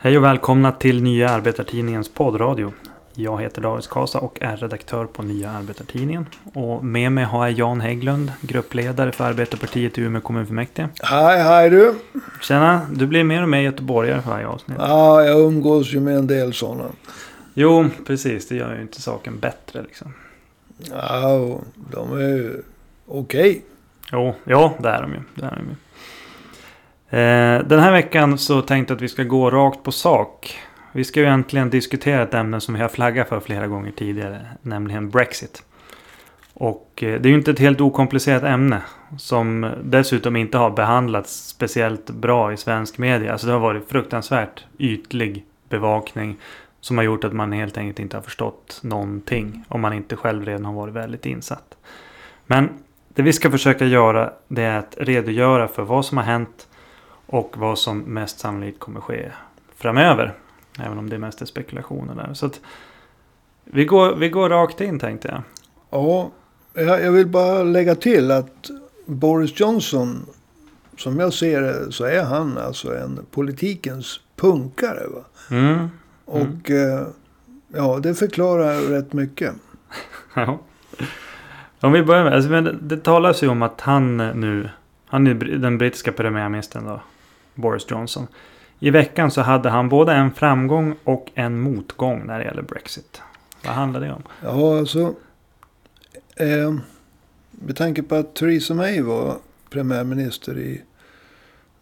Hej och välkomna till Nya Arbetartidningens poddradio. Jag heter David Kasa och är redaktör på Nya Arbetartidningen. Och med mig har jag Jan Hägglund, gruppledare för Arbetarpartiet i Umeå kommunfullmäktige. Hej, hej du. Tjena, du blir mer och mer göteborgare för varje avsnitt. Ja, jag umgås ju med en del sådana. Jo, precis. Det gör ju inte saken bättre liksom. Ja, de är ju okej. Jo, ja, det är de ju. Det är de ju. Eh, den här veckan så tänkte jag att vi ska gå rakt på sak. Vi ska ju äntligen diskutera ett ämne som vi har flaggat för flera gånger tidigare. Nämligen Brexit. Och eh, det är ju inte ett helt okomplicerat ämne. Som dessutom inte har behandlats speciellt bra i svensk media. Alltså det har varit fruktansvärt ytlig bevakning. Som har gjort att man helt enkelt inte har förstått någonting. Om man inte själv redan har varit väldigt insatt. Men det vi ska försöka göra det är att redogöra för vad som har hänt. Och vad som mest sannolikt kommer ske framöver. Även om det mest är spekulationer där. Så att vi går, vi går rakt in tänkte jag. Ja, jag vill bara lägga till att Boris Johnson, som jag ser det, så är han alltså en politikens punkare. Va? Mm. Och eh, ja, det förklarar rätt mycket. Ja. Om vi börjar med, alltså, men det, det talas ju om att han nu, han är den brittiska premiärministern då, Boris Johnson. I veckan så hade han både en framgång och en motgång när det gäller Brexit. Vad handlar det om? Ja, alltså. Eh, med tanke på att Theresa May var premiärminister i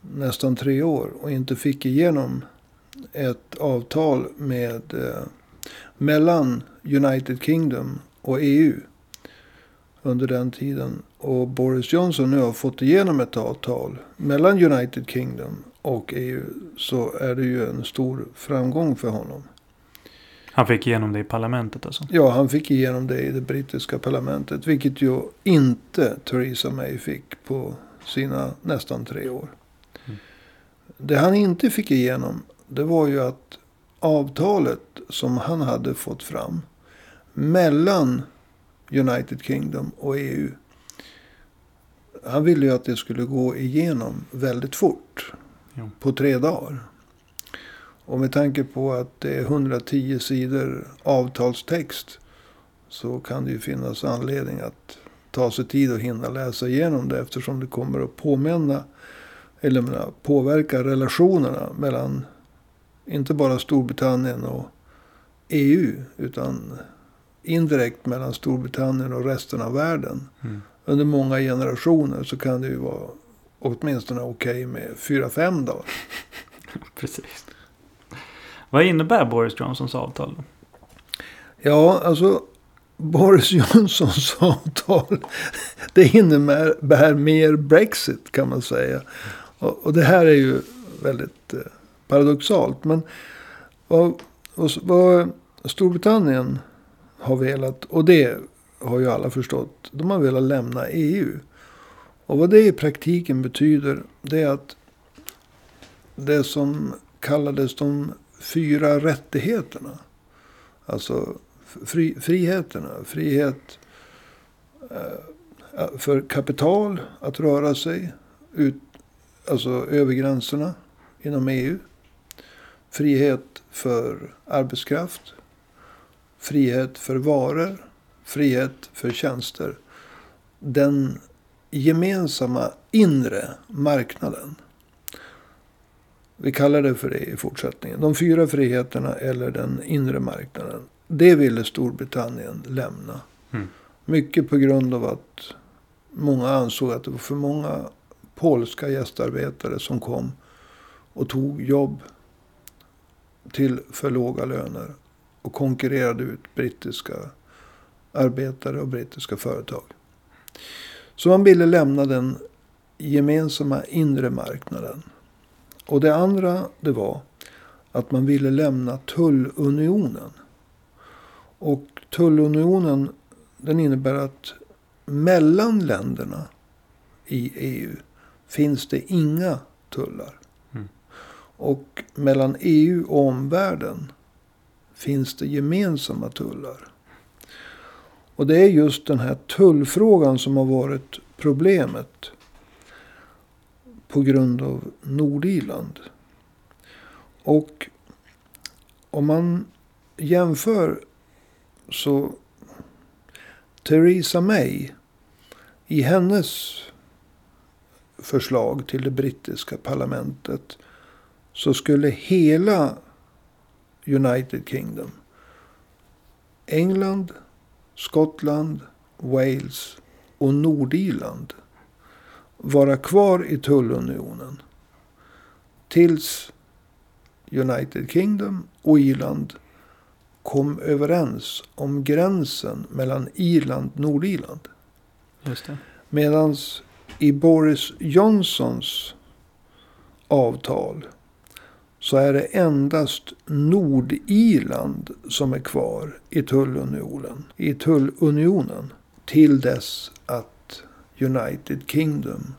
nästan tre år och inte fick igenom ett avtal med eh, mellan United Kingdom och EU under den tiden. Och Boris Johnson nu har fått igenom ett avtal mellan United Kingdom och EU så är det ju en stor framgång för honom. Han fick igenom det i parlamentet alltså. Ja, han fick igenom det i det brittiska parlamentet. Vilket ju inte Theresa May fick på sina nästan tre år. Mm. Det han inte fick igenom. Det var ju att avtalet som han hade fått fram. Mellan United Kingdom och EU. Han ville ju att det skulle gå igenom väldigt fort. Ja. På tre dagar. Och med tanke på att det är 110 sidor avtalstext. Så kan det ju finnas anledning att ta sig tid och hinna läsa igenom det. Eftersom det kommer att påminna. Eller menar, påverka relationerna mellan. Inte bara Storbritannien och EU. Utan indirekt mellan Storbritannien och resten av världen. Mm. Under många generationer så kan det ju vara åtminstone okej med fyra fem dagar. Precis. Vad innebär Boris Johnsons avtal då? Ja, alltså Boris Johnsons avtal. Det innebär mer Brexit kan man säga. Och, och det här är ju väldigt eh, paradoxalt. Men vad, vad Storbritannien har velat. Och det har ju alla förstått. De har velat lämna EU. Och vad det i praktiken betyder. Det är att det som kallades de fyra rättigheterna. Alltså fri, friheterna. Frihet eh, eh, för kapital att röra sig ut, alltså över gränserna inom EU. Frihet för arbetskraft. Frihet för varor. Frihet för tjänster. Den gemensamma inre marknaden. Vi kallar det för det i fortsättningen. De fyra friheterna eller den inre marknaden. Det ville Storbritannien lämna. Mm. Mycket på grund av att många ansåg att det var för många polska gästarbetare som kom och tog jobb till för låga löner. Och konkurrerade ut brittiska arbetare och brittiska företag. Så man ville lämna den gemensamma inre marknaden. Och det andra det var att man ville lämna tullunionen. Och tullunionen den innebär att mellan länderna i EU finns det inga tullar. Mm. Och mellan EU och omvärlden finns det gemensamma tullar. Och det är just den här tullfrågan som har varit problemet på grund av Nordirland. Och om man jämför så Theresa May i hennes förslag till det brittiska parlamentet så skulle hela United Kingdom, England, Skottland, Wales och Nordirland vara kvar i tullunionen. Tills United Kingdom och Irland kom överens om gränsen mellan Irland och Nordirland. Medan i Boris Johnsons avtal så är det endast Nordirland som är kvar i tullunionen. I tullunionen. Till dess att United Kingdom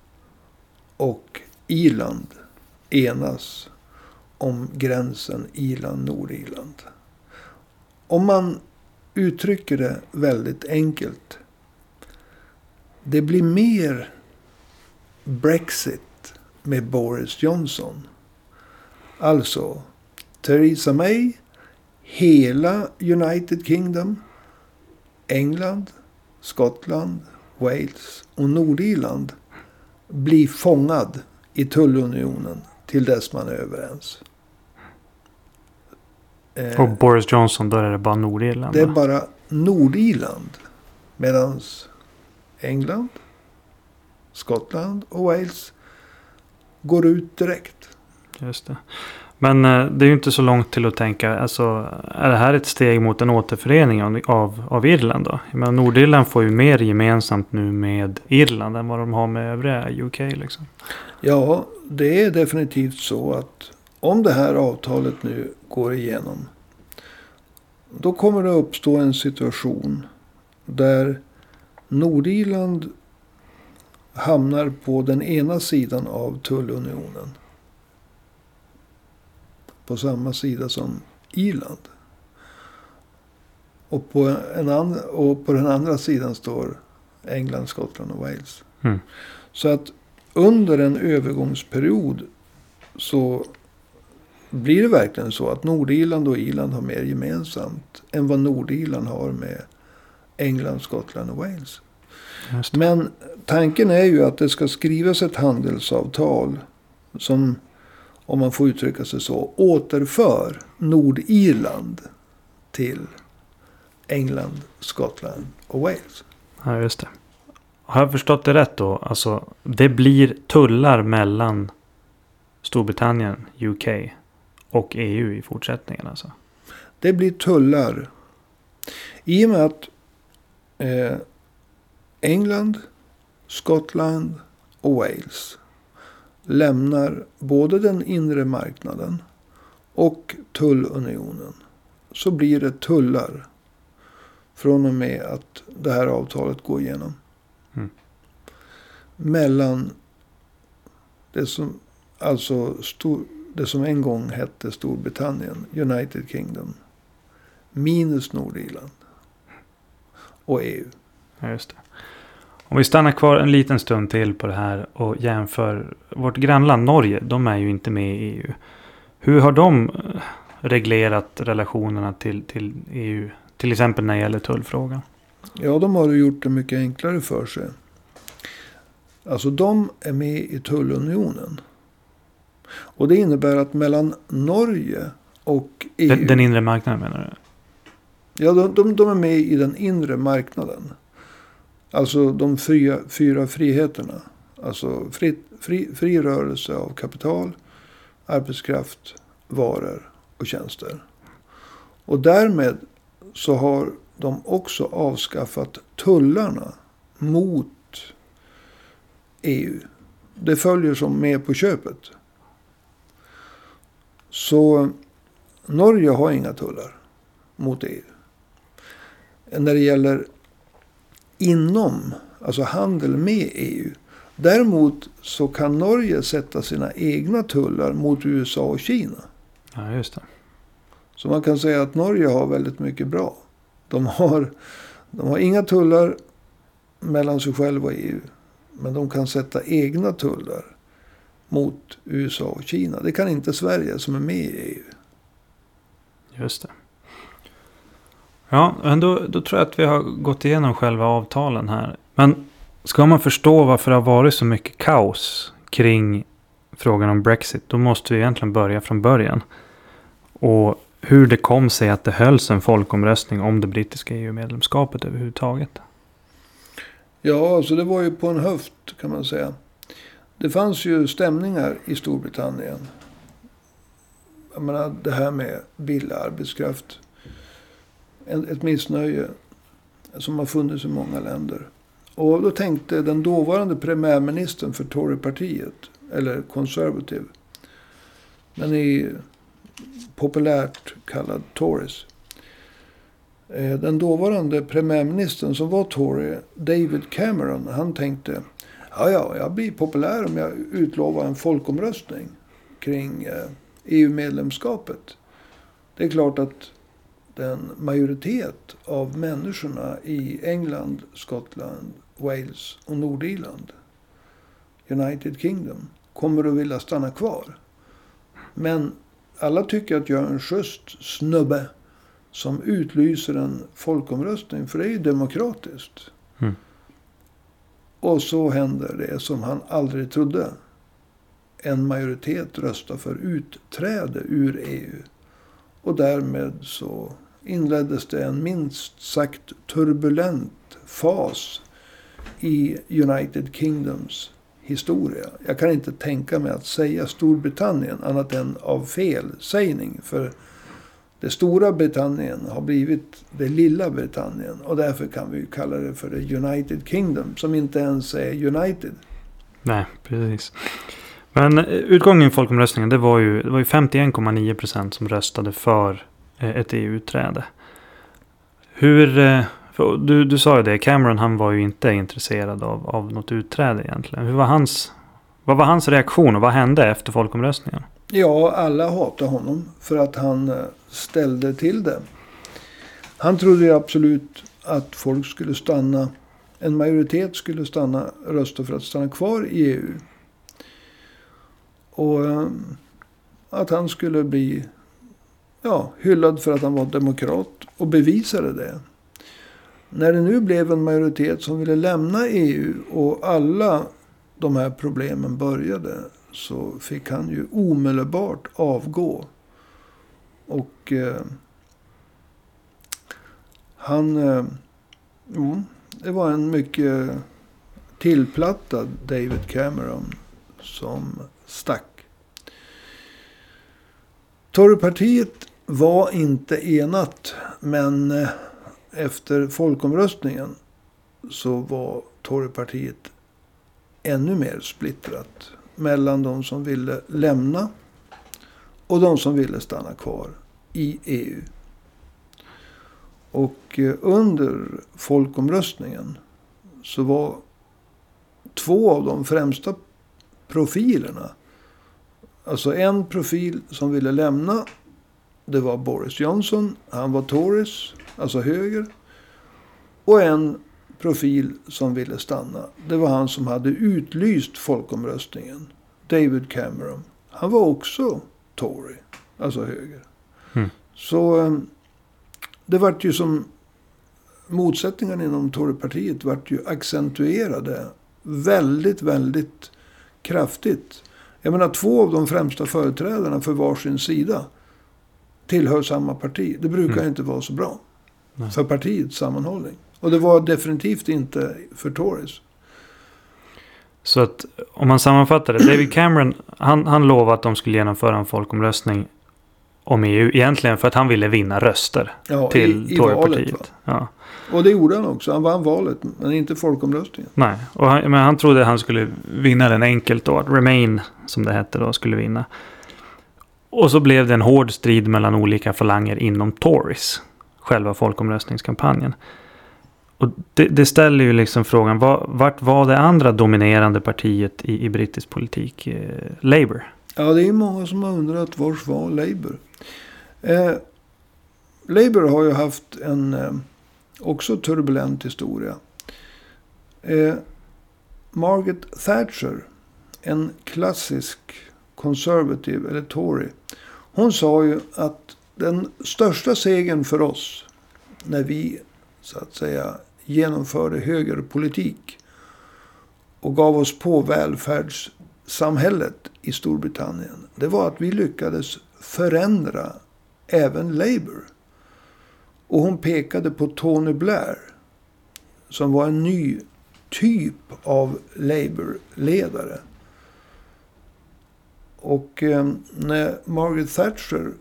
och Irland enas om gränsen Irland-Nordirland. Om man uttrycker det väldigt enkelt. Det blir mer Brexit med Boris Johnson. Alltså Theresa May, hela United Kingdom, England, Skottland, Wales och Nordirland blir fångad i tullunionen till dess man är överens. Eh, och Boris Johnson, då är det bara Nordirland? Det är bara Nordirland. Medan England, Skottland och Wales går ut direkt. Just det. Men eh, det är ju inte så långt till att tänka. Alltså, är det här ett steg mot en återförening av, av Irland då? Men Nordirland får ju mer gemensamt nu med Irland än vad de har med övriga UK. Liksom. Ja, det är definitivt så att om det här avtalet nu går igenom. Då kommer det uppstå en situation där Nordirland hamnar på den ena sidan av tullunionen. På samma sida som Irland. Och på, en and, och på den andra sidan står England, Skottland och Wales. Mm. Så att under en övergångsperiod så blir det verkligen så att Nordirland och Irland har mer gemensamt än vad Nordirland har med England, Skottland och Wales. Men tanken är ju att det ska skrivas ett handelsavtal som, om man får uttrycka sig så, återför Nordirland till England, Skottland och Wales. Ja, just det. Har jag förstått det rätt då? Alltså, det blir tullar mellan Storbritannien, UK och EU i fortsättningen alltså? Det blir tullar. I och med att eh, England, Skottland och Wales lämnar både den inre marknaden och tullunionen. Så blir det tullar från och med att det här avtalet går igenom. Mm. Mellan det som, alltså stor, det som en gång hette Storbritannien, United Kingdom. Minus Nordirland. Och EU. Ja, just det. Om vi stannar kvar en liten stund till på det här och jämför vårt grannland Norge. De är ju inte med i EU. Hur har de eh, reglerat relationerna till, till EU? Till exempel när det gäller tullfrågan. Ja, de har gjort det mycket enklare för sig. Alltså de är med i tullunionen. Och det innebär att mellan Norge och EU. Den, den inre marknaden menar du? Ja, de, de, de, är med i den inre marknaden. Alltså de fria, fyra friheterna. Alltså fri, fri, fri rörelse av kapital, arbetskraft, varor och tjänster. Och därmed så har de också avskaffat tullarna mot EU. Det följer som med på köpet. Så Norge har inga tullar mot EU. När det gäller inom, alltså handel med EU. Däremot så kan Norge sätta sina egna tullar mot USA och Kina. Ja, just det. Så man kan säga att Norge har väldigt mycket bra. De har, de har inga tullar mellan sig själva och EU. Men de kan sätta egna tullar mot USA och Kina. Det kan inte Sverige som är med i EU. Just det. Ja, men då, då tror jag att vi har gått igenom själva avtalen här. Men ska man förstå varför det har varit så mycket kaos kring frågan om Brexit, då måste vi egentligen börja från början. Och hur det kom sig att det hölls en folkomröstning om det brittiska EU-medlemskapet överhuvudtaget. Ja, alltså det var ju på en höft kan man säga. Det fanns ju stämningar i Storbritannien. Jag menar det här med billig arbetskraft. Ett missnöje som har funnits i många länder. Och då tänkte den dåvarande premiärministern för Torypartiet, eller Conservative. men i populärt kallad Tories. Eh, den dåvarande premiärministern som var Tory, David Cameron, han tänkte ja, ja, jag blir populär om jag utlovar en folkomröstning kring eh, e EU-medlemskapet. Det är klart att den majoritet av människorna i England, Skottland, Wales och Nordirland, United Kingdom, kommer att vilja stanna kvar. Men alla tycker att jag är en schysst snubbe som utlyser en folkomröstning. För det är ju demokratiskt. Mm. Och så händer det som han aldrig trodde. En majoritet röstar för utträde ur EU. Och därmed så inleddes det en minst sagt turbulent fas i United Kingdoms historia. Jag kan inte tänka mig att säga Storbritannien annat än av felsägning. För det stora Britannien har blivit det lilla Britannien. Och därför kan vi kalla det för det United Kingdom. Som inte ens är United. Nej, precis. Men eh, utgången i folkomröstningen det var ju, ju 51,9 procent som röstade för Eh, ett EU-utträde. Hur, eh, du, du sa ju det, Cameron han var ju inte intresserad av, av något utträde egentligen. Hur var hans, vad var hans reaktion och vad hände efter folkomröstningen? Ja, alla hatade honom för att han eh, ställde till det. Han trodde ju absolut att folk skulle stanna, en majoritet skulle stanna, rösta för att stanna kvar i EU. Och att han skulle bli ja, hyllad för att han var demokrat och bevisade det. När det nu blev en majoritet som ville lämna EU och alla de här problemen började så fick han ju omedelbart avgå. Och eh, han... Eh, jo, det var en mycket tillplattad David Cameron som stack. Torypartiet var inte enat. Men eh, efter folkomröstningen så var Torypartiet ännu mer splittrat mellan de som ville lämna och de som ville stanna kvar i EU. Och eh, under folkomröstningen så var två av de främsta profilerna. Alltså en profil som ville lämna. Det var Boris Johnson. Han var Tories, alltså höger. Och en profil som ville stanna. Det var han som hade utlyst folkomröstningen. David Cameron. Han var också Tory. Alltså höger. Mm. Så eh, det vart ju som motsättningarna inom Torypartiet vart ju accentuerade väldigt, väldigt kraftigt. Jag menar två av de främsta företrädarna för varsin sida tillhör samma parti. Det brukar mm. inte vara så bra. Nej. För partiets sammanhållning. Och det var definitivt inte för Tories. Så att om man sammanfattar det. David Cameron, han, han lovade att de skulle genomföra en folkomröstning om EU. Egentligen för att han ville vinna röster ja, till Torypartiet. Ja. Och det gjorde han också. Han vann valet, men inte folkomröstningen. Nej, och han, men han trodde att han skulle vinna den enkelt då. Remain, som det hette då, skulle vinna. Och så blev det en hård strid mellan olika falanger inom Tories. Själva folkomröstningskampanjen. Och det, det, ställer ju liksom frågan, var, vart var det andra dominerande partiet i, i brittisk politik? Eh, Labour? Ja, det är många som har undrat, vars var Labour? Eh, Labour har ju haft en eh, också turbulent historia. Eh, Margaret Thatcher, en klassisk conservative eller tory. Hon sa ju att den största segern för oss när vi så att säga genomförde högerpolitik och gav oss på samhället i Storbritannien. Det var att vi lyckades förändra även Labour. Och hon pekade på Tony Blair. Som var en ny typ av Labour-ledare. Och eh, när Margaret Thatcher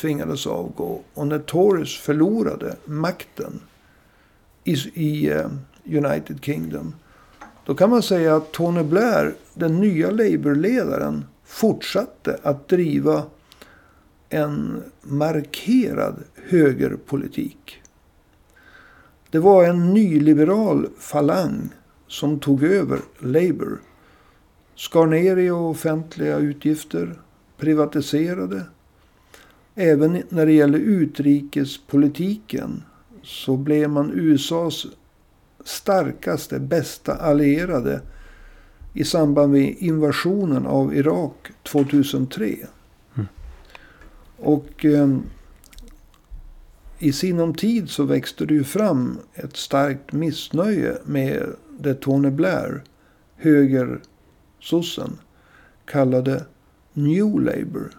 tvingades avgå och när Tories förlorade makten i, i eh, United Kingdom. Då kan man säga att Tony Blair, den nya Labour-ledaren, fortsatte att driva en markerad högerpolitik. Det var en nyliberal falang som tog över Labour. Skar ner i offentliga utgifter, privatiserade. Även när det gäller utrikespolitiken så blev man USAs starkaste, bästa allierade i samband med invasionen av Irak 2003. Mm. Och eh, i sinom tid så växte det ju fram ett starkt missnöje med det Tony Blair, högersossen, kallade New Labour.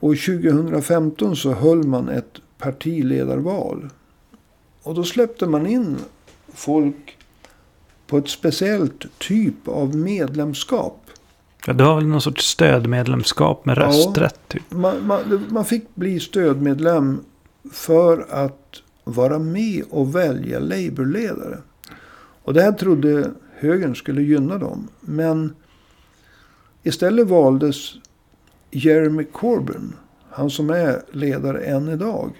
Och 2015 så höll man ett partiledarval. Och då släppte man in folk på ett speciellt typ av medlemskap. Ja, du har väl någon sorts stödmedlemskap med rösträtt? Ja, typ. man, man, man fick bli stödmedlem för att vara med och välja Labourledare. Och det här trodde högern skulle gynna dem. Men istället valdes Jeremy Corbyn. Han som är ledare än idag.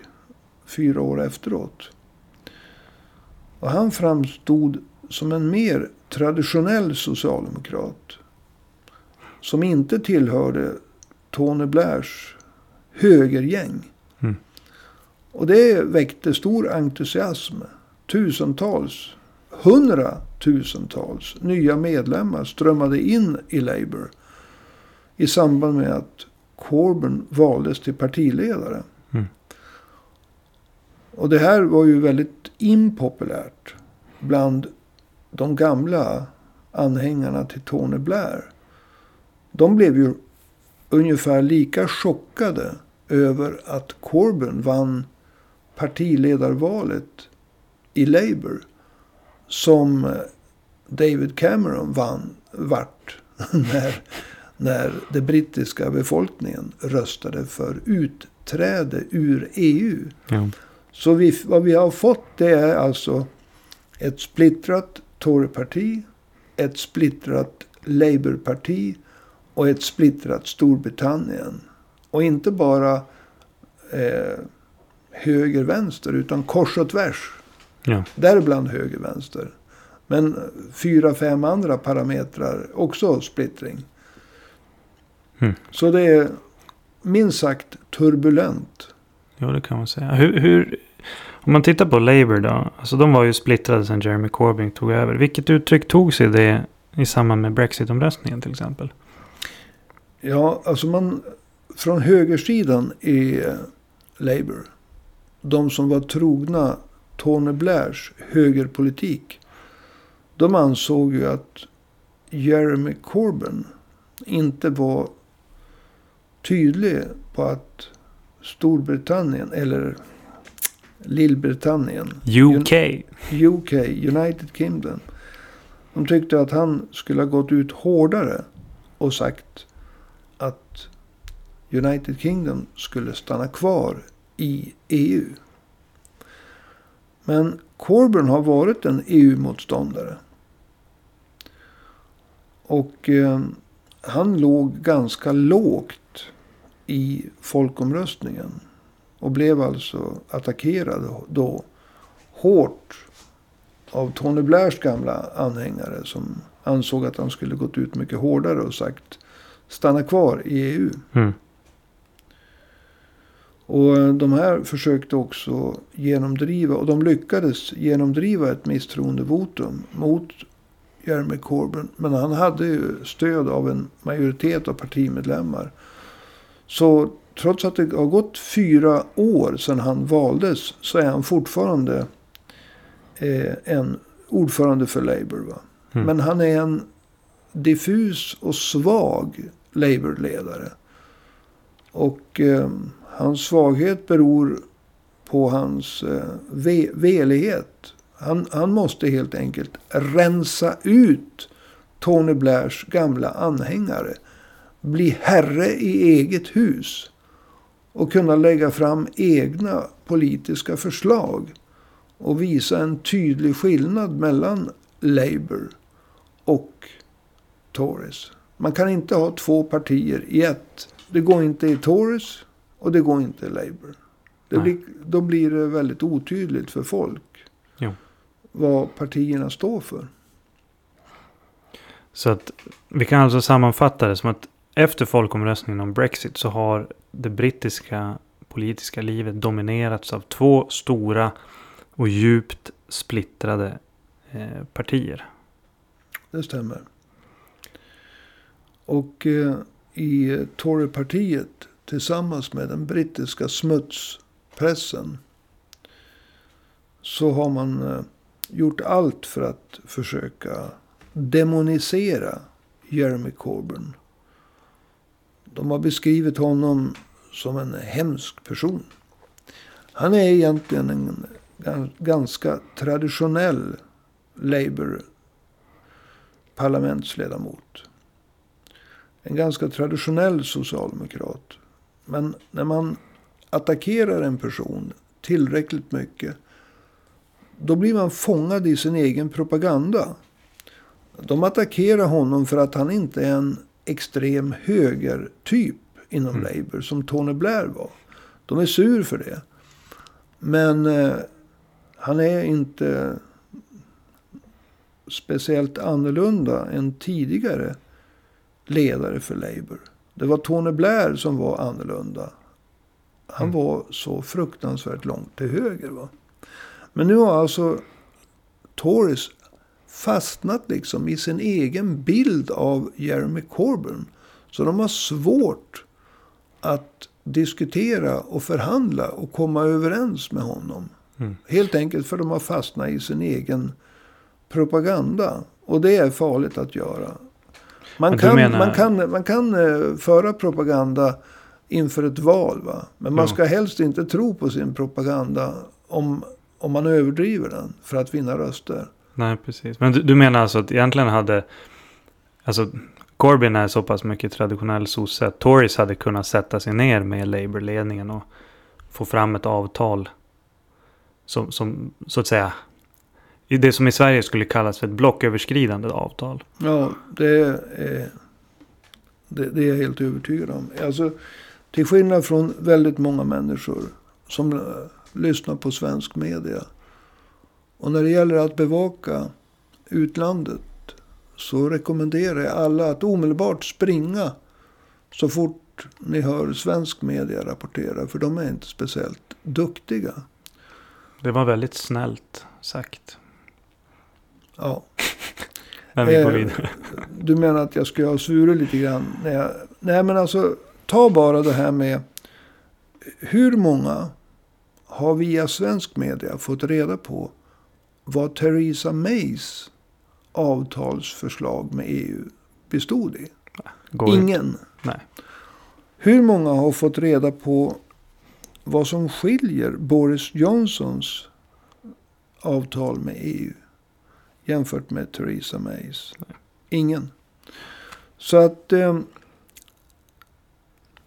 Fyra år efteråt. Och han framstod som en mer traditionell socialdemokrat. Som inte tillhörde Tony Blairs högergäng. Mm. Och det väckte stor entusiasm. Tusentals, hundratusentals nya medlemmar strömmade in i Labour. I samband med att Corbyn valdes till partiledare. Mm. Och det här var ju väldigt impopulärt bland de gamla anhängarna till Tony Blair. De blev ju ungefär lika chockade över att Corbyn vann partiledarvalet i Labour. Som eh, David Cameron vann vart när, när den brittiska befolkningen röstade för utträde ur EU. Ja. Så vi, vad vi har fått det är alltså ett splittrat Toryparti, ett splittrat Labourparti och ett splittrat Storbritannien. Och inte bara eh, höger-vänster utan kors och tvärs. Ja. Däribland höger-vänster. Men fyra, fem andra parametrar också splittring. Mm. Så det är minst sagt turbulent. Ja, det kan man säga. Hur, hur, om man tittar på Labour då. Alltså de var ju splittrade sen Jeremy Corbyn tog över. Vilket uttryck tog sig det i samband med Brexit-omröstningen till exempel? Ja, alltså man... Från högersidan i Labour. De som var trogna Tony Blairs högerpolitik. De ansåg ju att Jeremy Corbyn inte var tydlig på att Storbritannien, eller Lillbritannien. UK. UK, United Kingdom. De tyckte att han skulle ha gått ut hårdare och sagt att United Kingdom skulle stanna kvar i EU. Men Corbyn har varit en EU-motståndare. Och eh, han låg ganska lågt i folkomröstningen. Och blev alltså attackerad då hårt av Tony Blairs gamla anhängare. Som ansåg att han skulle gått ut mycket hårdare och sagt stanna kvar i EU. Mm. Och de här försökte också genomdriva, och de lyckades genomdriva ett misstroendevotum mot Jeremy Corbyn. Men han hade ju stöd av en majoritet av partimedlemmar. Så trots att det har gått fyra år sedan han valdes. Så är han fortfarande eh, en ordförande för Labour. Va? Mm. Men han är en diffus och svag Labour-ledare. Och eh, hans svaghet beror på hans eh, ve velighet. Han, han måste helt enkelt rensa ut Tony Blairs gamla anhängare. Bli herre i eget hus. Och kunna lägga fram egna politiska förslag. Och visa en tydlig skillnad mellan Labour och Tories. Man kan inte ha två partier i ett. Det går inte i Tories och det går inte i Labour. Blir, då blir det väldigt otydligt för folk. Jo. Vad partierna står för. Så att vi kan alltså sammanfatta det som att efter folkomröstningen om Brexit så har det brittiska politiska livet dominerats av två stora och djupt splittrade eh, partier. Det stämmer. Och eh, i Torypartiet tillsammans med den brittiska smutspressen. Så har man eh, gjort allt för att försöka demonisera Jeremy Corbyn. De har beskrivit honom som en hemsk person. Han är egentligen en ganska traditionell Labour parlamentsledamot. En ganska traditionell socialdemokrat. Men när man attackerar en person tillräckligt mycket. Då blir man fångad i sin egen propaganda. De attackerar honom för att han inte är en extrem högertyp inom Mm. Labour som Tony Blair var. De är sur för det. Men eh, han är inte speciellt annorlunda än tidigare ledare för Labour. Det var Tony Blair som var annorlunda. Han Mm. var så fruktansvärt långt till höger. Va? Men nu har alltså Tories fastnat liksom i sin egen bild av Jeremy Corbyn. Så de har svårt att diskutera och förhandla och komma överens med honom. Mm. Helt enkelt för de har fastnat i sin egen propaganda. Och det är farligt att göra. Man kan, menar- man kan, man kan eh, föra propaganda inför ett val. Va? Men man ska helst inte tro på sin propaganda om, om man överdriver den för att vinna röster. Nej, precis. Men du, du menar alltså att egentligen hade... Alltså, Corbyn är så pass mycket traditionell sosse att Tories hade kunnat sätta sig ner med Labour-ledningen och få fram ett avtal som, som så att säga, det som i Sverige skulle kallas för ett blocköverskridande avtal. Ja, det är, det, det är jag helt övertygad om. Alltså, till skillnad från väldigt många människor som eh, lyssnar på svensk media. Och när det gäller att bevaka utlandet så rekommenderar jag alla att omedelbart springa så fort ni hör svensk media rapportera. För de är inte speciellt duktiga. Det var väldigt snällt sagt. Ja. Men vi går Eh, vidare. Du menar att jag ska ha svurit lite grann? När jag, nej men alltså, ta bara det här med hur många har via svensk media fått reda på vad Theresa Mays avtalsförslag med EU bestod i? Går. Ingen. Nej. Hur många har fått reda på vad som skiljer Boris Johnsons avtal med EU jämfört med Theresa Mays? Ingen. Så att eh,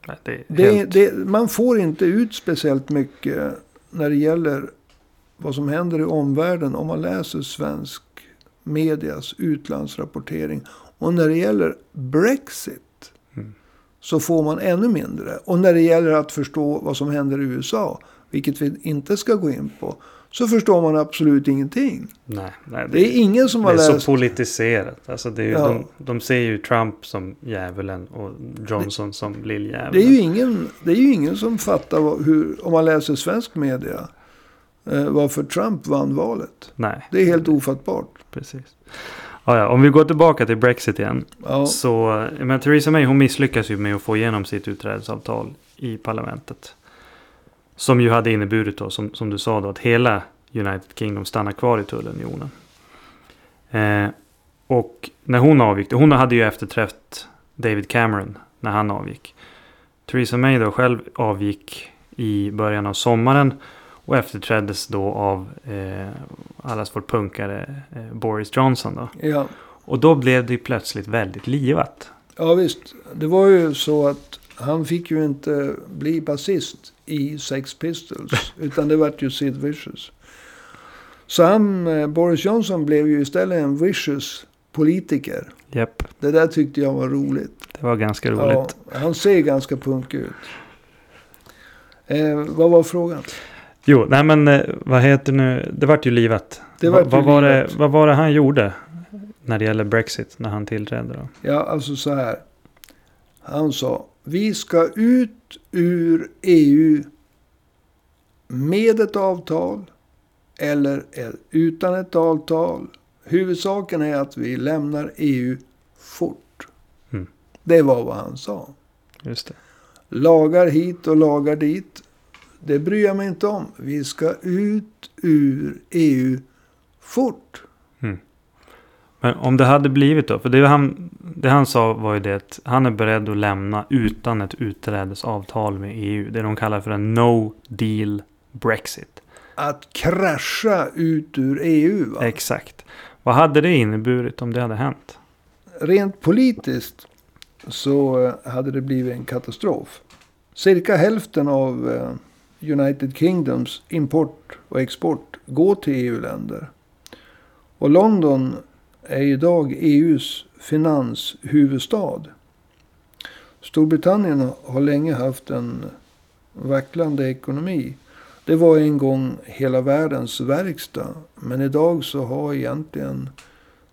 Nej, det det, det, man får inte ut speciellt mycket när det gäller vad som händer i omvärlden om man läser svensk medias utlandsrapportering. Och när det gäller Brexit Mm. så får man ännu mindre. Och när det gäller att förstå vad som händer i USA, vilket vi inte ska gå in på, så förstår man absolut ingenting. Nej, nej, Det är ingen som det har är så läst... politiserat. Alltså det är ju, Ja. de, de ser ju Trump som djävulen och Johnson som lilljävulen. Det är ju ingen, det är ju ingen som fattar vad, hur, om man läser svensk media, varför Trump vann valet. Nej, Det är helt ofattbart. precis. Ja, ja, om vi går tillbaka till Brexit igen. Ja, Så, men Theresa May hon misslyckas ju med att få igenom sitt utträdesavtal i parlamentet. Som ju hade inneburit då, som, som du sa då, att hela United Kingdom stannar kvar i tullunionen. Eh, och när hon avgick, hon hade ju efterträtt David Cameron när han avgick. Theresa May då själv avgick i början av sommaren och efterträddes då av eh, allas vår punkare eh, Boris Johnson. Då. Ja. Och då blev det ju plötsligt väldigt livat. ja, visst. Det var ju så att han fick ju inte bli basist i Sex Pistols. utan det vart ju Sid Vicious. Så han, eh, Boris Johnson blev ju istället en vicious politiker. Japp, Det där tyckte jag var roligt. det var ganska Ja, roligt. han ser ganska punk ut. Eh, vad var frågan? Jo, nej men eh, vad heter nu, det vart ju livat. Det Va- vart vad, var det, livat. vad var det han gjorde när det gäller Brexit när han tillträdde då? Ja, alltså så här. Han sa, vi ska ut ur EU med ett avtal eller utan ett avtal. Huvudsaken är att vi lämnar EU fort. Mm. Det var vad han sa. Just det. Lagar hit och lagar dit. Det bryr jag mig inte om. Vi ska ut ur EU fort. Men om det hade blivit då, för det han, det han sa var ju det att han är beredd att lämna utan ett utträdesavtal med EU. Det de kallar för en no deal Brexit. Att krascha ut ur EU. Va? Exakt. Vad hade det inneburit om det hade hänt? Rent politiskt så eh, hade det blivit en katastrof. Cirka hälften av eh, United Kingdoms import och export går till EU-länder. Och London är idag EUs finanshuvudstad. Storbritannien har länge haft en vacklande ekonomi. Det var en gång hela världens verkstad. Men idag så har egentligen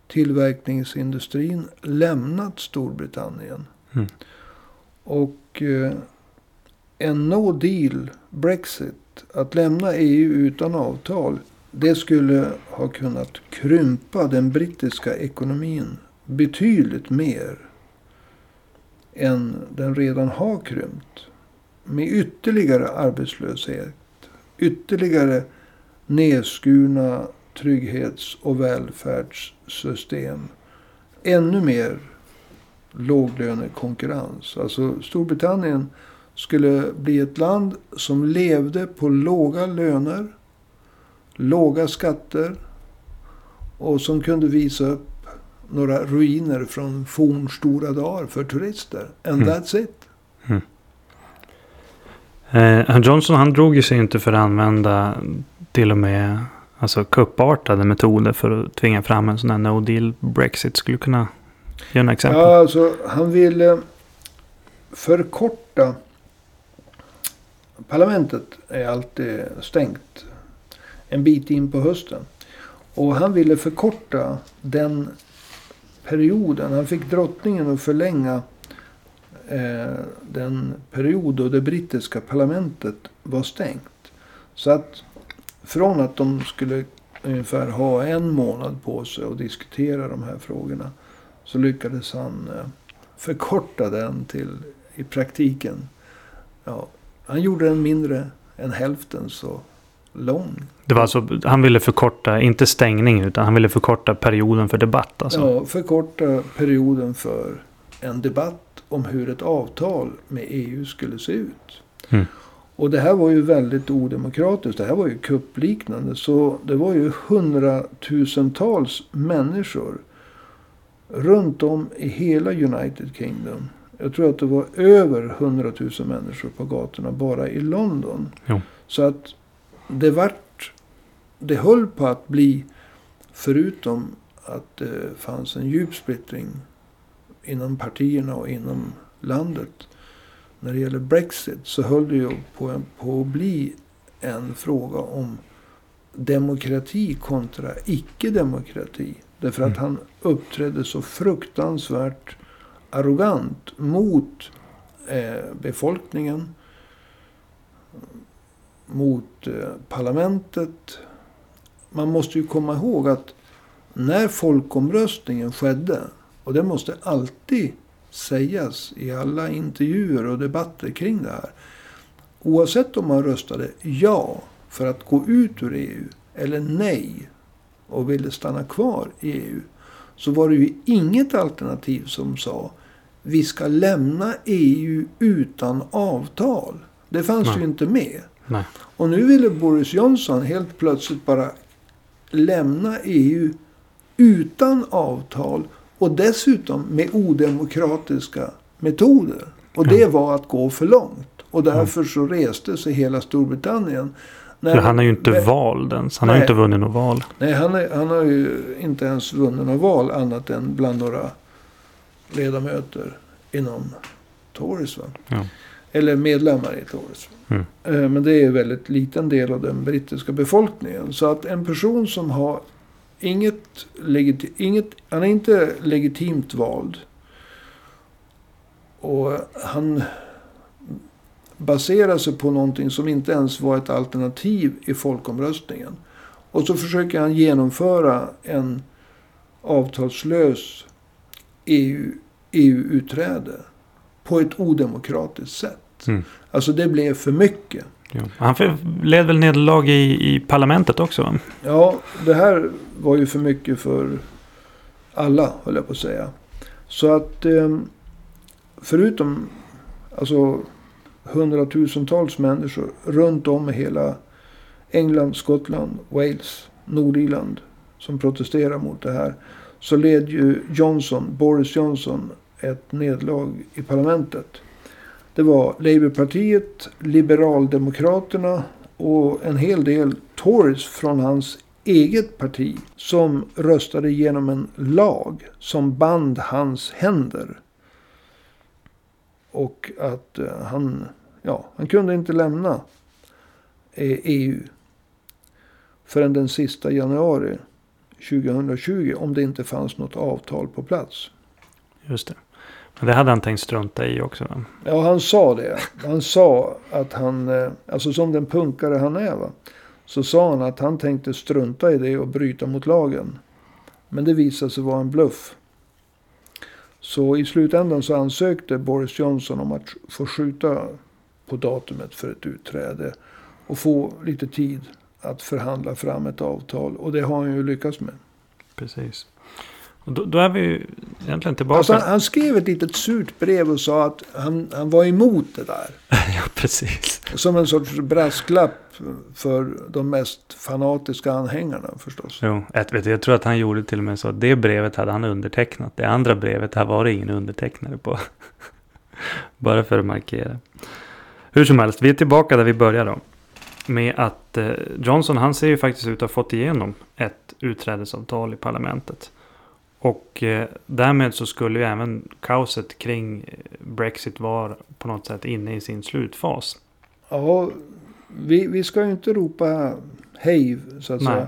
tillverkningsindustrin lämnat Storbritannien. Mm. Och eh, en no deal Brexit, att lämna EU utan avtal, det skulle ha kunnat krympa den brittiska ekonomin betydligt mer än den redan har krympt. Med ytterligare arbetslöshet, ytterligare nedskurna trygghets och välfärdssystem. Ännu mer låglönekonkurrens. Alltså Storbritannien skulle bli ett land som levde på låga löner, låga skatter och som kunde visa upp några ruiner från fornstora dagar för turister. And Mm. that's it. Eh, Johnson han drog ju sig inte för att använda till och med alltså, kuppartade metoder för att tvinga fram en sån här no deal Brexit. Skulle kunna ge några exempel? Ja, alltså han ville förkorta. Parlamentet är alltid stängt en bit in på hösten. Och han ville förkorta den perioden. Han fick drottningen att förlänga eh, den period då det brittiska parlamentet var stängt. Så att från att de skulle ungefär ha en månad på sig att diskutera de här frågorna. Så lyckades han eh, förkorta den till i praktiken. Ja, han gjorde den mindre än hälften så lång. Det var alltså, han ville förkorta, inte stängning, utan han ville förkorta perioden för debatt. Alltså. Ja, förkorta perioden för en debatt om hur ett avtal med EU skulle se ut. Mm. Och det här var ju väldigt odemokratiskt. Det här var ju kuppliknande. Så det var ju hundratusentals människor runt om i hela United Kingdom. Jag tror att det var över 100 000 människor på gatorna bara i London. Jo. Så att det vart, det höll på att bli, förutom att det fanns en djup splittring inom partierna och inom landet. När det gäller Brexit så höll det ju på, på att bli en fråga om demokrati kontra icke-demokrati. Därför att Mm. han uppträdde så fruktansvärt arrogant mot eh, befolkningen. Mot eh, parlamentet. Man måste ju komma ihåg att när folkomröstningen skedde. Och det måste alltid sägas i alla intervjuer och debatter kring det här. oavsett om man röstade ja för att gå ut ur EU eller nej och ville stanna kvar i EU. Så var det ju inget alternativ som sa vi ska lämna EU utan avtal. Det fanns Nej. ju inte med. Nej. Och nu ville Boris Johnson helt plötsligt bara lämna EU utan avtal och dessutom med odemokratiska metoder. Och det var att gå för långt. Och därför så reste sig hela Storbritannien. När- han är ju inte Nej. vald ens. Han har ju Nej. inte vunnit något val. Nej, han, är, han har ju inte ens vunnit något val annat än bland några ledamöter inom Tories. Ja. Eller medlemmar i Tories. Mm. Eh, Men det är en väldigt liten del av den brittiska befolkningen. Så att en person som har inget, legiti- inget han är inte legitimt vald. Och han baserar sig på någonting som inte ens var ett alternativ i folkomröstningen. Och så försöker han genomföra en avtalslös EU, EU-utträde på ett odemokratiskt sätt. Mm. Alltså det blev för mycket. Ja. Han led väl nederlag i, i parlamentet också? Ja, det här var ju för mycket för alla, höll jag på att säga. Så att eh, förutom alltså hundratusentals människor runt om i hela England, Skottland, Wales, Nordirland som protesterar mot det här. Så led ju Johnson, Boris Johnson ett nederlag i parlamentet. Det var Labourpartiet, Liberaldemokraterna och en hel del Tories från hans eget parti som röstade igenom en lag som band hans händer. Och att eh, han, ja, han kunde inte lämna eh, EU förrän den sista januari 2020 om det inte fanns något avtal på plats. Just det. Men det hade han tänkt strunta i också. Va? Ja, han sa det. Han sa att han, eh, alltså som den punkare han är, va, så sa han att han tänkte strunta i det och bryta mot lagen. Men det visade sig vara en bluff. Så i slutändan så ansökte Boris Johnson om att få skjuta på datumet för ett utträde och få lite tid att förhandla fram ett avtal. Och det har han ju lyckats med. Precis. Och då, då är vi ju egentligen tillbaka. Alltså han, han skrev ett litet surt brev och sa att han, han var emot det där. ja, precis. Som en sorts brasklapp för de mest fanatiska anhängarna förstås. Jo, jag, vet, jag tror att han gjorde till och med så att det brevet hade han undertecknat. Det andra brevet här var det ingen undertecknare på. Bara för att markera. Hur som helst, vi är tillbaka där vi började då. Med att eh, Johnson, han ser ju faktiskt ut att ha fått igenom ett utträdesavtal i parlamentet. Och eh, därmed så skulle ju även kaoset kring Brexit vara på något sätt inne i sin slutfas. Ja, vi, vi ska ju inte ropa hej så att Nej. säga.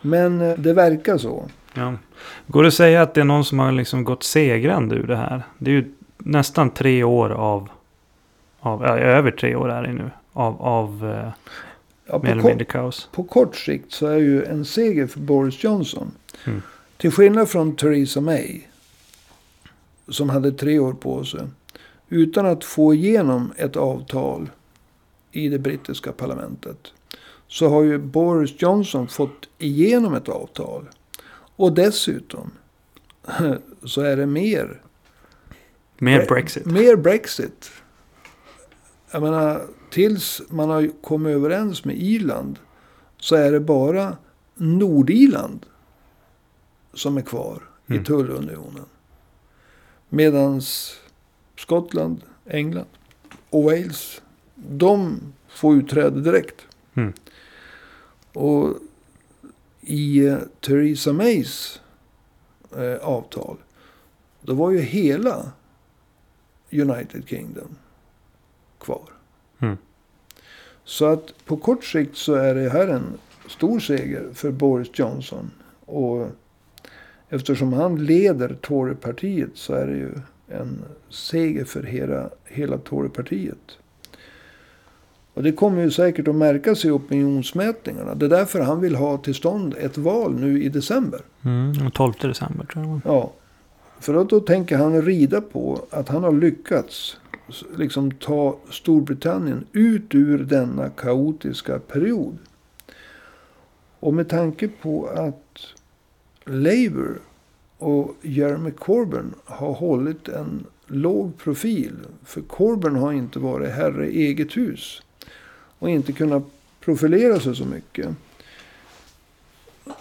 Men eh, det verkar så. Ja. Går det att säga att det är någon som har liksom gått segrande ur det här? Det är ju nästan tre år av... av ja, över tre år är det nu. Av, av eh, Ja, mer på, eller kort, mindre kaos. på kort sikt så är ju en seger för Boris Johnson. Mm. Till skillnad från Theresa May. Som hade tre år på sig. Utan att få igenom ett avtal i det brittiska parlamentet. Så har ju Boris Johnson fått igenom ett avtal. Och dessutom så är det mer Mer Bre- Brexit. Mer Brexit. Jag menar, tills man har kommit överens med Irland så är det bara Nordirland som är kvar Mm. i tullunionen. Medans Skottland, England och Wales, de får utträde direkt. Mm. Och i eh, Theresa Mays eh, avtal, då var ju hela United Kingdom kvar. Så att på kort sikt så är det här en stor seger för Boris Johnson. Och eftersom han leder Torypartiet så är det ju en seger för hela, hela Torypartiet. Och det kommer ju säkert att märkas i opinionsmätningarna. Det är därför han vill ha till stånd ett val nu i december. Mm, 12 december tror jag. Ja, för att då tänker han rida på att han har lyckats liksom ta Storbritannien ut ur denna kaotiska period. Och med tanke på att Labour och Jeremy Corbyn har hållit en låg profil. För Corbyn har inte varit herre i eget hus. Och inte kunnat profilera sig så mycket.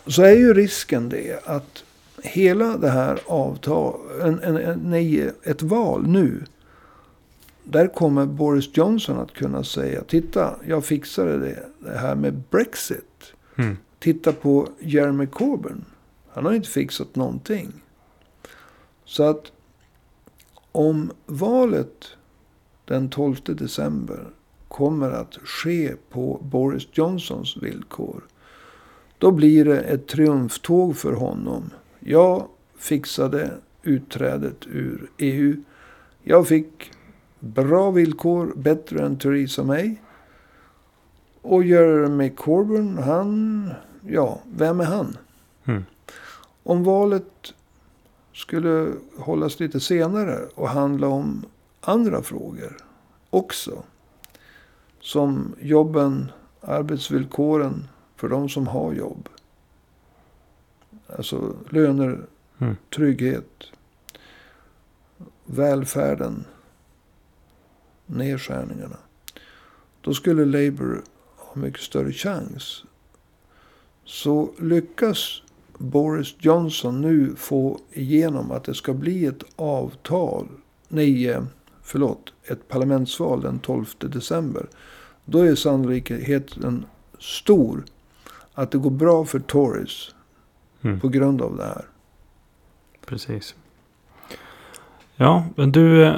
Så är ju risken det att hela det här avtalet. en, en, nej, ett val nu. Där kommer Boris Johnson att kunna säga, titta, jag fixade det, det här med Brexit. Mm. Titta på Jeremy Corbyn. Han har inte fixat någonting. Så att om valet den 12 december kommer att ske på Boris Johnsons villkor. Då blir det ett triumftåg för honom. Jag fixade utträdet ur EU. Jag fick bra villkor, bättre än Theresa May. Och Jeremy Corbyn, han, ja, vem är han? Mm. Om valet skulle hållas lite senare och handla om andra frågor också. Som jobben, arbetsvillkoren för de som har jobb. Alltså löner, Mm. trygghet, välfärden, nedskärningarna. Då skulle Labour ha mycket större chans. Så lyckas Boris Johnson nu få igenom att det ska bli ett avtal. Nej, eh, förlåt. Ett parlamentsval den 12 december. Då är sannolikheten stor att det går bra för Tories Mm. på grund av det här. Precis. Ja, men du, eh,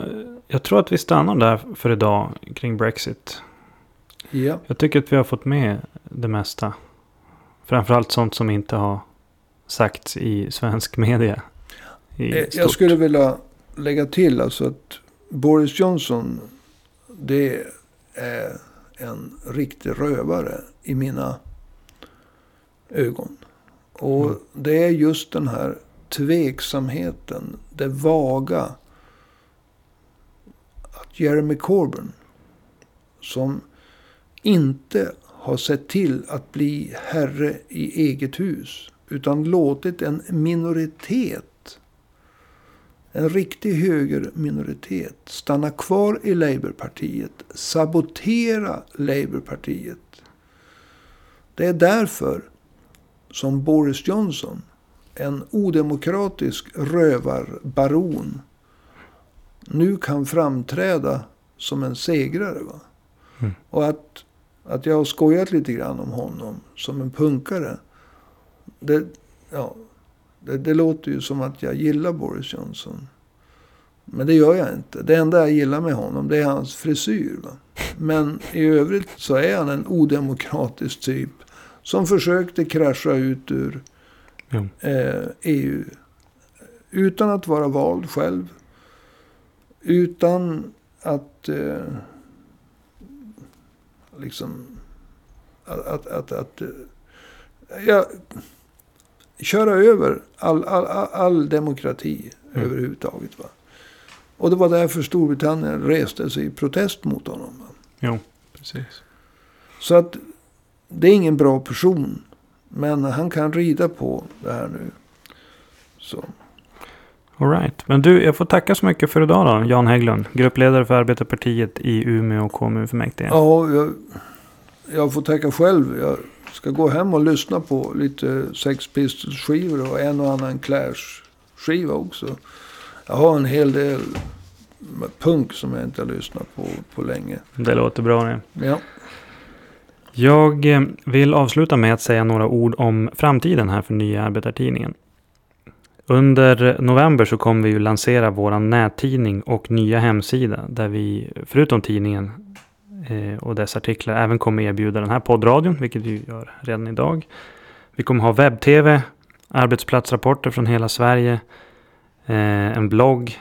jag tror att vi stannar där för idag kring Brexit. Ja, Jag tycker att vi har fått med det mesta. Framförallt sånt som inte har sagts i svensk media. I Eh, jag stort. skulle vilja lägga till alltså att Boris Johnson, det är en riktig rövare i mina ögon. Och Mm. det är just den här tveksamheten, det vaga. Jeremy Corbyn, som inte har sett till att bli herre i eget hus. Utan låtit en minoritet, en riktig högerminoritet, stanna kvar i Labourpartiet. Sabotera Labourpartiet. Det är därför som Boris Johnson, en odemokratisk rövarbaron, nu kan framträda som en segrare. Va? Mm. Och att, att jag har skojat lite grann om honom som en punkare. Det, ja, det, det låter ju som att jag gillar Boris Johnson. Men det gör jag inte. Det enda jag gillar med honom det är hans frisyr. Va? Men i övrigt så är han en odemokratisk typ. Som försökte krascha ut ur Jo. eh, EU. Utan att vara vald själv. Utan att eh, liksom att, att, att, att eh, ja, köra över all, all, all, all demokrati Mm. överhuvudtaget. Va? Och det var därför Storbritannien reste sig i protest mot honom. Va? Jo, precis. Så att det är ingen bra person. Men han kan rida på det här nu. Så. All right. Men du, jag får tacka så mycket för idag då. Jan Hägglund, gruppledare för Arbetarpartiet i Umeå kommunfullmäktige. Ja, jag, jag får tacka själv. Jag ska gå hem och lyssna på lite Sex Pistols skivor och en och annan Clash-skiva också. Jag har en hel del punk som jag inte har lyssnat på på länge. Det låter bra det. Ja, Jag eh, vill avsluta med att säga några ord om framtiden här för Nya Arbetartidningen. Under november så kommer vi ju lansera vår nättidning och nya hemsida där vi förutom tidningen eh, och dess artiklar även kommer erbjuda den här poddradion, vilket vi gör redan idag. Vi kommer ha webb-tv, arbetsplatsrapporter från hela Sverige, eh, en blogg,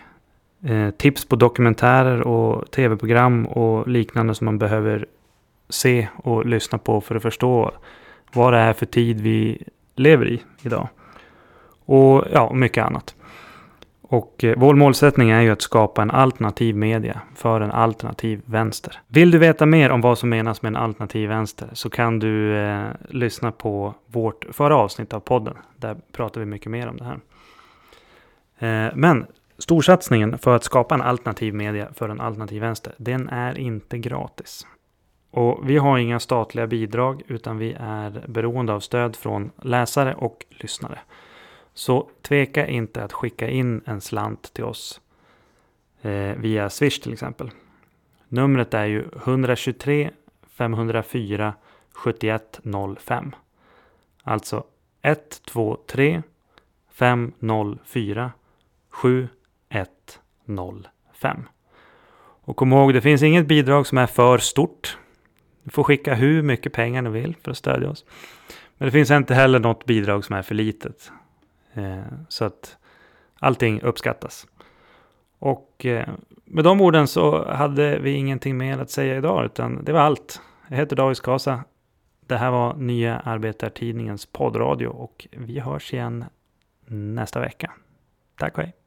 eh, tips på dokumentärer och tv-program och liknande som man behöver se och lyssna på för att förstå vad det är för tid vi lever i idag. Och ja, mycket annat. Och eh, vår målsättning är ju att skapa en alternativ media för en alternativ vänster. Vill du veta mer om vad som menas med en alternativ vänster så kan du eh, lyssna på vårt förra avsnitt av podden. Där pratar vi mycket mer om det här. Eh, men storsatsningen för att skapa en alternativ media för en alternativ vänster, den är inte gratis. Och vi har inga statliga bidrag utan vi är beroende av stöd från läsare och lyssnare. Så tveka inte att skicka in en slant till oss eh, via Swish till exempel. Numret är ju 123 504 7105. Alltså 123 504 7105. Och kom ihåg, det finns inget bidrag som är för stort. Du får skicka hur mycket pengar ni vill för att stödja oss. Men det finns inte heller något bidrag som är för litet. Eh, så att allting uppskattas. Och eh, med de orden så hade vi ingenting mer att säga idag, utan det var allt. Jag heter David Skasa. Det här var Nya Arbetartidningens poddradio och vi hörs igen nästa vecka. Tack och hej!